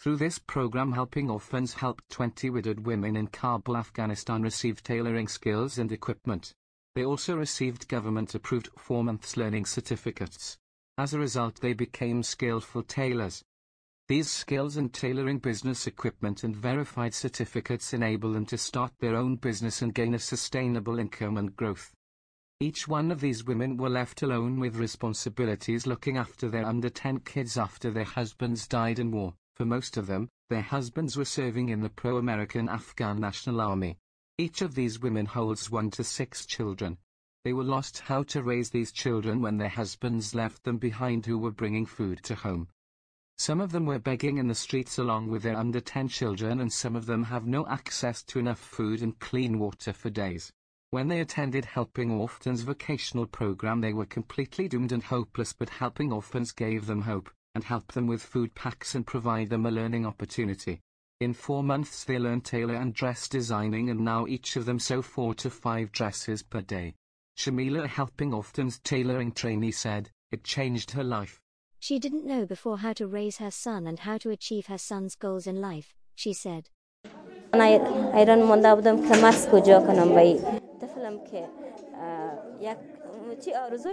Through this program Helping Orphans helped 20 widowed women in Kabul, Afghanistan receive tailoring skills and equipment. They also received government-approved four months learning certificates. As a result they became skillful tailors. These skills and tailoring business equipment and verified certificates enable them to start their own business and gain a sustainable income and growth. Each one of these women were left alone with responsibilities looking after their under 10 kids after their husbands died in war. For most of them, their husbands were serving in the pro-American Afghan National Army. Each of these women holds one to six children. They were lost how to raise these children when their husbands left them behind who were bringing food to home. Some of them were begging in the streets along with their under 10 children and some of them have no access to enough food and clean water for days. When they attended Helping Orphans vocational program they were completely doomed and hopeless but Helping Orphans gave them hope, and help them with food packs and provide them a learning opportunity. In four months they learn tailor and dress designing and now each of them sew four to five dresses per day. Shamila helping Orphans' tailoring trainee said, it changed her life. She didn't know before how to raise her son and how to achieve her son's goals in life, she said.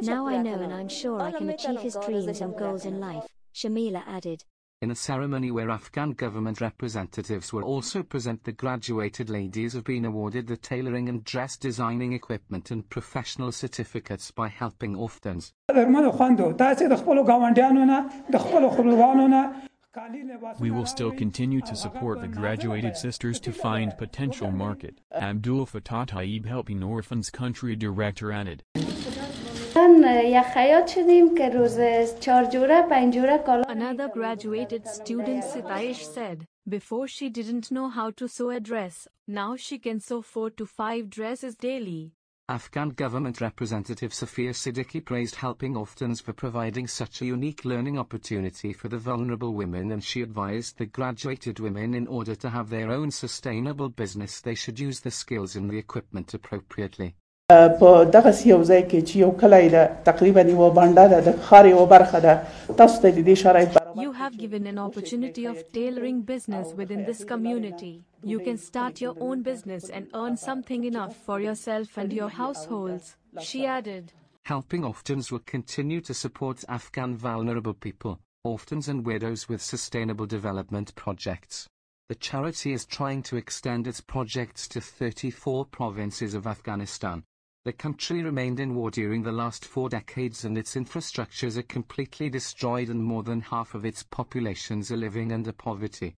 Now I know and I'm sure I can achieve his dreams and goals in life, Shamila added. In a ceremony where Afghan government representatives were also present the graduated ladies have been awarded the tailoring and dress designing equipment and professional certificates by helping orphans. We will still continue to support the graduated sisters to find potential market, Abdul Fattah Taib Helping Orphans Country Director added. Another graduated student Sitaish said, before she didn't know how to sew a dress, now she can sew 4 to 5 dresses daily. Afghan government representative Safia Siddiqui praised Helping Orphans for providing such a unique learning opportunity for the vulnerable women and she advised the graduated women in order to have their own sustainable business they should use the skills and the equipment appropriately. په دغه یو ځای کې چې یو کلی ده تقریبا یو بانډه ده د ښار یو برخه ده تاسو ته د دې شرایط You have given an opportunity of tailoring business within this community. You can start your own business and earn something enough for yourself and your households, she added. Helping Orphans will continue to support Afghan vulnerable people, orphans and widows with sustainable development projects. The charity is trying to extend its projects to 34 provinces of Afghanistan. The country remained in war during the last four decades and its infrastructures are completely destroyed and more than half of its populations are living under poverty.